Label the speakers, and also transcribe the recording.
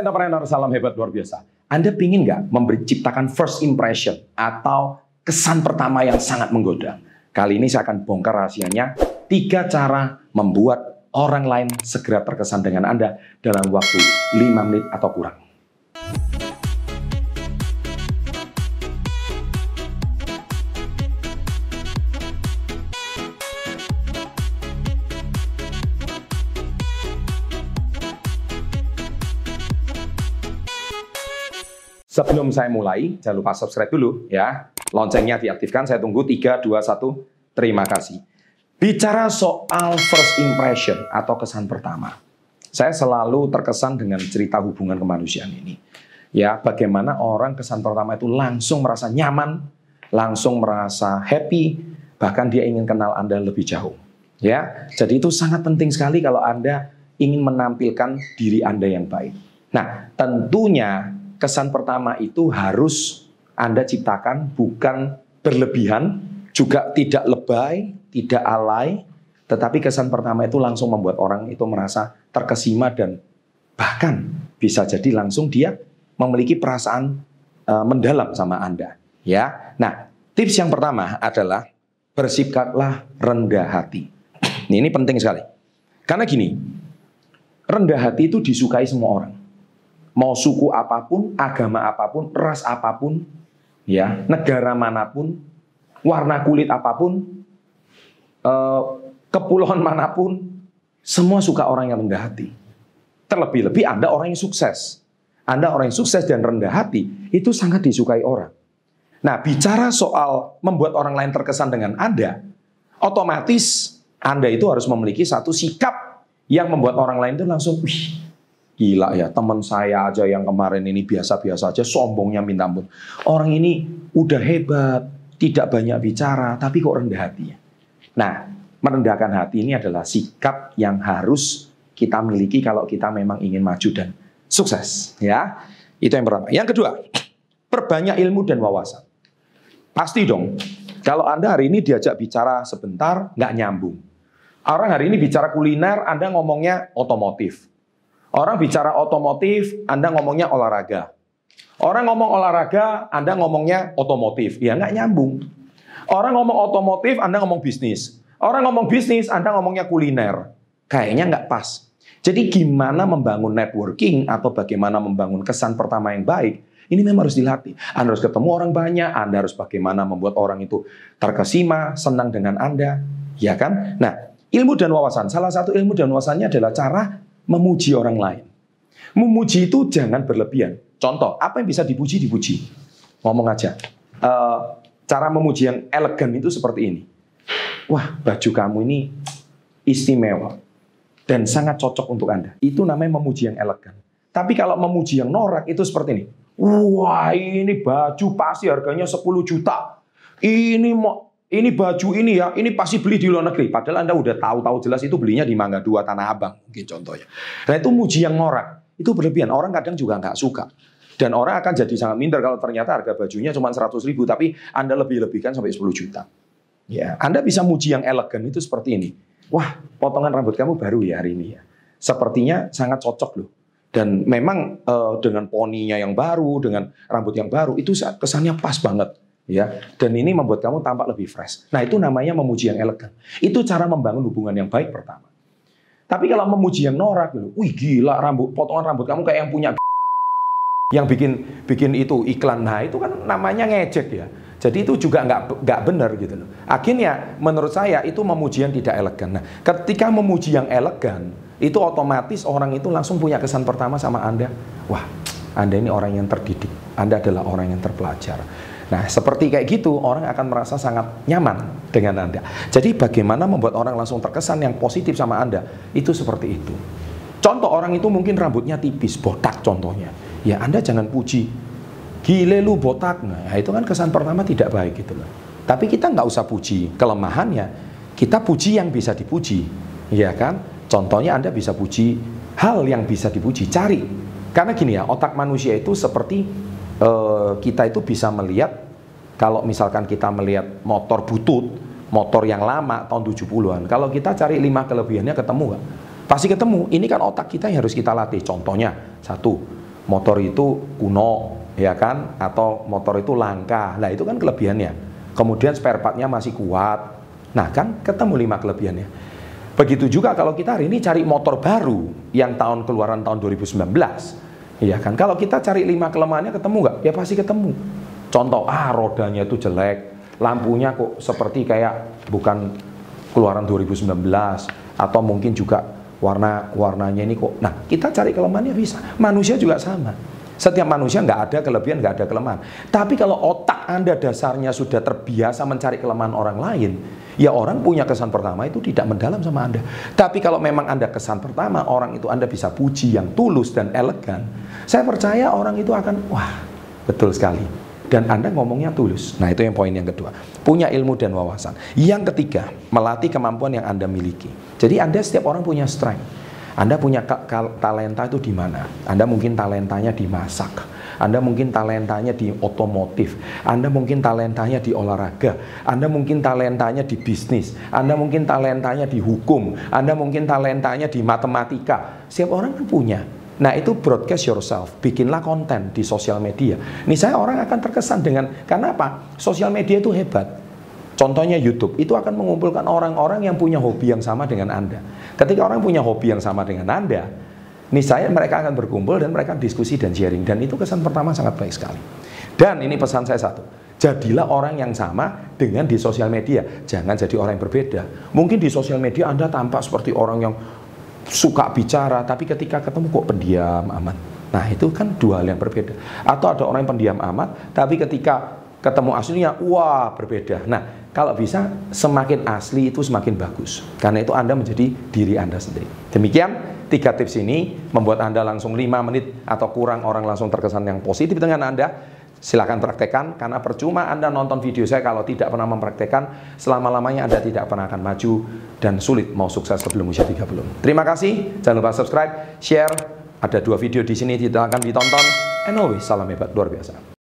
Speaker 1: Entrepreneur, salam hebat luar biasa. Anda pingin nggak memberi ciptakan first impression atau kesan pertama yang sangat menggoda? Kali ini saya akan bongkar rahasianya. Tiga cara membuat orang lain segera terkesan dengan Anda dalam waktu 5 menit atau kurang. Sebelum saya mulai, jangan lupa subscribe dulu ya. Loncengnya diaktifkan, saya tunggu 3, 2, 1. Terima kasih. Bicara soal first impression atau kesan pertama. Saya selalu terkesan dengan cerita hubungan kemanusiaan ini. Ya, bagaimana orang kesan pertama itu langsung merasa nyaman, langsung merasa happy, bahkan dia ingin kenal Anda lebih jauh. Ya, jadi itu sangat penting sekali kalau Anda ingin menampilkan diri Anda yang baik. Nah, tentunya kesan pertama itu harus Anda ciptakan bukan berlebihan, juga tidak lebay, tidak alay, tetapi kesan pertama itu langsung membuat orang itu merasa terkesima dan bahkan bisa jadi langsung dia memiliki perasaan uh, mendalam sama Anda. Ya, nah tips yang pertama adalah bersikaplah rendah hati. Ini penting sekali. Karena gini, rendah hati itu disukai semua orang mau suku apa pun, agama apa pun, ras apa pun, ya, negara mana pun, warna kulit apa pun, eh, kepulauan mana pun, semua suka orang yang rendah hati. Terlebih-lebih Anda orang yang sukses. Anda orang yang sukses dan rendah hati, itu sangat disukai orang. Nah, bicara soal membuat orang lain terkesan dengan Anda, otomatis Anda itu harus memiliki satu sikap yang membuat orang lain itu langsung, wih, Gila ya, teman saya aja yang kemarin ini biasa-biasa aja, sombongnya minta ampun. Orang ini udah hebat, tidak banyak bicara, tapi kok rendah hatinya. Nah, merendahkan hati ini adalah sikap yang harus kita miliki kalau kita memang ingin maju dan sukses. Ya, itu yang pertama. Yang kedua, perbanyak ilmu dan wawasan. Pasti dong, kalau Anda hari ini diajak bicara sebentar, nggak nyambung. Orang hari ini bicara kuliner, Anda ngomongnya otomotif. Orang bicara otomotif, Anda ngomongnya olahraga. Orang ngomong olahraga, Anda ngomongnya otomotif. Ya nggak nyambung. Orang ngomong otomotif, Anda ngomong bisnis. Orang ngomong bisnis, Anda ngomongnya kuliner. Kayaknya nggak pas. Jadi gimana membangun networking atau bagaimana membangun kesan pertama yang baik, ini memang harus dilatih. Anda harus ketemu orang banyak, Anda harus bagaimana membuat orang itu terkesima, senang dengan Anda. Ya kan? Nah, ilmu dan wawasan. Salah satu ilmu dan wawasannya adalah cara memuji orang lain. Memuji itu jangan berlebihan. Contoh, apa yang bisa dipuji, dipuji. Ngomong aja. Uh, cara memuji yang elegan itu seperti ini. Wah, baju kamu ini istimewa dan sangat cocok untuk Anda. Itu namanya memuji yang elegan. Tapi kalau memuji yang norak itu seperti ini. Wah, ini baju pasti harganya 10 juta. Ini mau ini baju ini ya, ini pasti beli di luar negeri. Padahal Anda udah tahu-tahu jelas itu belinya di Mangga Dua Tanah Abang, mungkin contohnya. Nah itu muji yang ngorak, itu berlebihan. Orang kadang juga nggak suka. Dan orang akan jadi sangat minder kalau ternyata harga bajunya cuma 100 ribu, tapi Anda lebih-lebihkan sampai 10 juta. Ya, Anda bisa muji yang elegan itu seperti ini. Wah, potongan rambut kamu baru ya hari ini ya. Sepertinya sangat cocok loh. Dan memang uh, dengan poninya yang baru, dengan rambut yang baru, itu kesannya pas banget ya dan ini membuat kamu tampak lebih fresh. Nah itu namanya memuji yang elegan. Itu cara membangun hubungan yang baik pertama. Tapi kalau memuji yang norak, gitu, wih gila rambut potongan rambut kamu kayak yang punya yang bikin bikin itu iklan, nah itu kan namanya ngejek ya. Jadi itu juga nggak nggak benar gitu loh. Akhirnya menurut saya itu memuji yang tidak elegan. Nah, ketika memuji yang elegan, itu otomatis orang itu langsung punya kesan pertama sama Anda. Wah, Anda ini orang yang terdidik. Anda adalah orang yang terpelajar. Nah, seperti kayak gitu, orang akan merasa sangat nyaman dengan Anda. Jadi bagaimana membuat orang langsung terkesan yang positif sama Anda, itu seperti itu. Contoh orang itu mungkin rambutnya tipis, botak contohnya. Ya Anda jangan puji, gile lu botak. Nah, itu kan kesan pertama tidak baik gitu loh. Tapi kita nggak usah puji kelemahannya, kita puji yang bisa dipuji. Ya kan? Contohnya Anda bisa puji hal yang bisa dipuji, cari. Karena gini ya, otak manusia itu seperti uh, kita itu bisa melihat kalau misalkan kita melihat motor butut, motor yang lama tahun 70-an, kalau kita cari lima kelebihannya ketemu nggak? Pasti ketemu. Ini kan otak kita yang harus kita latih. Contohnya, satu, motor itu kuno, ya kan? Atau motor itu langka. Nah, itu kan kelebihannya. Kemudian spare partnya masih kuat. Nah, kan ketemu lima kelebihannya. Begitu juga kalau kita hari ini cari motor baru yang tahun keluaran tahun 2019. Iya kan? Kalau kita cari lima kelemahannya ketemu nggak? Ya pasti ketemu. Contoh, ah rodanya itu jelek, lampunya kok seperti kayak bukan keluaran 2019 atau mungkin juga warna warnanya ini kok. Nah, kita cari kelemahannya bisa. Manusia juga sama. Setiap manusia nggak ada kelebihan, nggak ada kelemahan. Tapi kalau otak Anda dasarnya sudah terbiasa mencari kelemahan orang lain, ya orang punya kesan pertama itu tidak mendalam sama Anda. Tapi kalau memang Anda kesan pertama, orang itu Anda bisa puji yang tulus dan elegan, saya percaya orang itu akan, wah, betul sekali. Dan Anda ngomongnya tulus. Nah itu yang poin yang kedua. Punya ilmu dan wawasan. Yang ketiga, melatih kemampuan yang Anda miliki. Jadi Anda setiap orang punya strength. Anda punya talenta itu di mana? Anda mungkin talentanya di masak. Anda mungkin talentanya di otomotif. Anda mungkin talentanya di olahraga. Anda mungkin talentanya di bisnis. Anda mungkin talentanya di hukum. Anda mungkin talentanya di matematika. Setiap orang kan punya. Nah itu broadcast yourself, bikinlah konten di sosial media. Nih saya orang akan terkesan dengan, karena apa? Sosial media itu hebat. Contohnya YouTube, itu akan mengumpulkan orang-orang yang punya hobi yang sama dengan Anda. Ketika orang punya hobi yang sama dengan Anda, nih saya mereka akan berkumpul dan mereka diskusi dan sharing. Dan itu kesan pertama sangat baik sekali. Dan ini pesan saya satu, jadilah orang yang sama dengan di sosial media. Jangan jadi orang yang berbeda. Mungkin di sosial media Anda tampak seperti orang yang suka bicara, tapi ketika ketemu kok pendiam amat. Nah itu kan dua hal yang berbeda. Atau ada orang yang pendiam amat, tapi ketika ketemu aslinya, wah berbeda. Nah kalau bisa semakin asli itu semakin bagus. Karena itu Anda menjadi diri Anda sendiri. Demikian tiga tips ini membuat Anda langsung 5 menit atau kurang orang langsung terkesan yang positif dengan Anda. Silahkan praktekkan karena percuma Anda nonton video saya kalau tidak pernah mempraktekkan selama-lamanya Anda tidak pernah akan maju dan sulit mau sukses sebelum usia 30. Terima kasih, jangan lupa subscribe, share. Ada dua video di sini tidak akan ditonton. And always salam hebat luar biasa.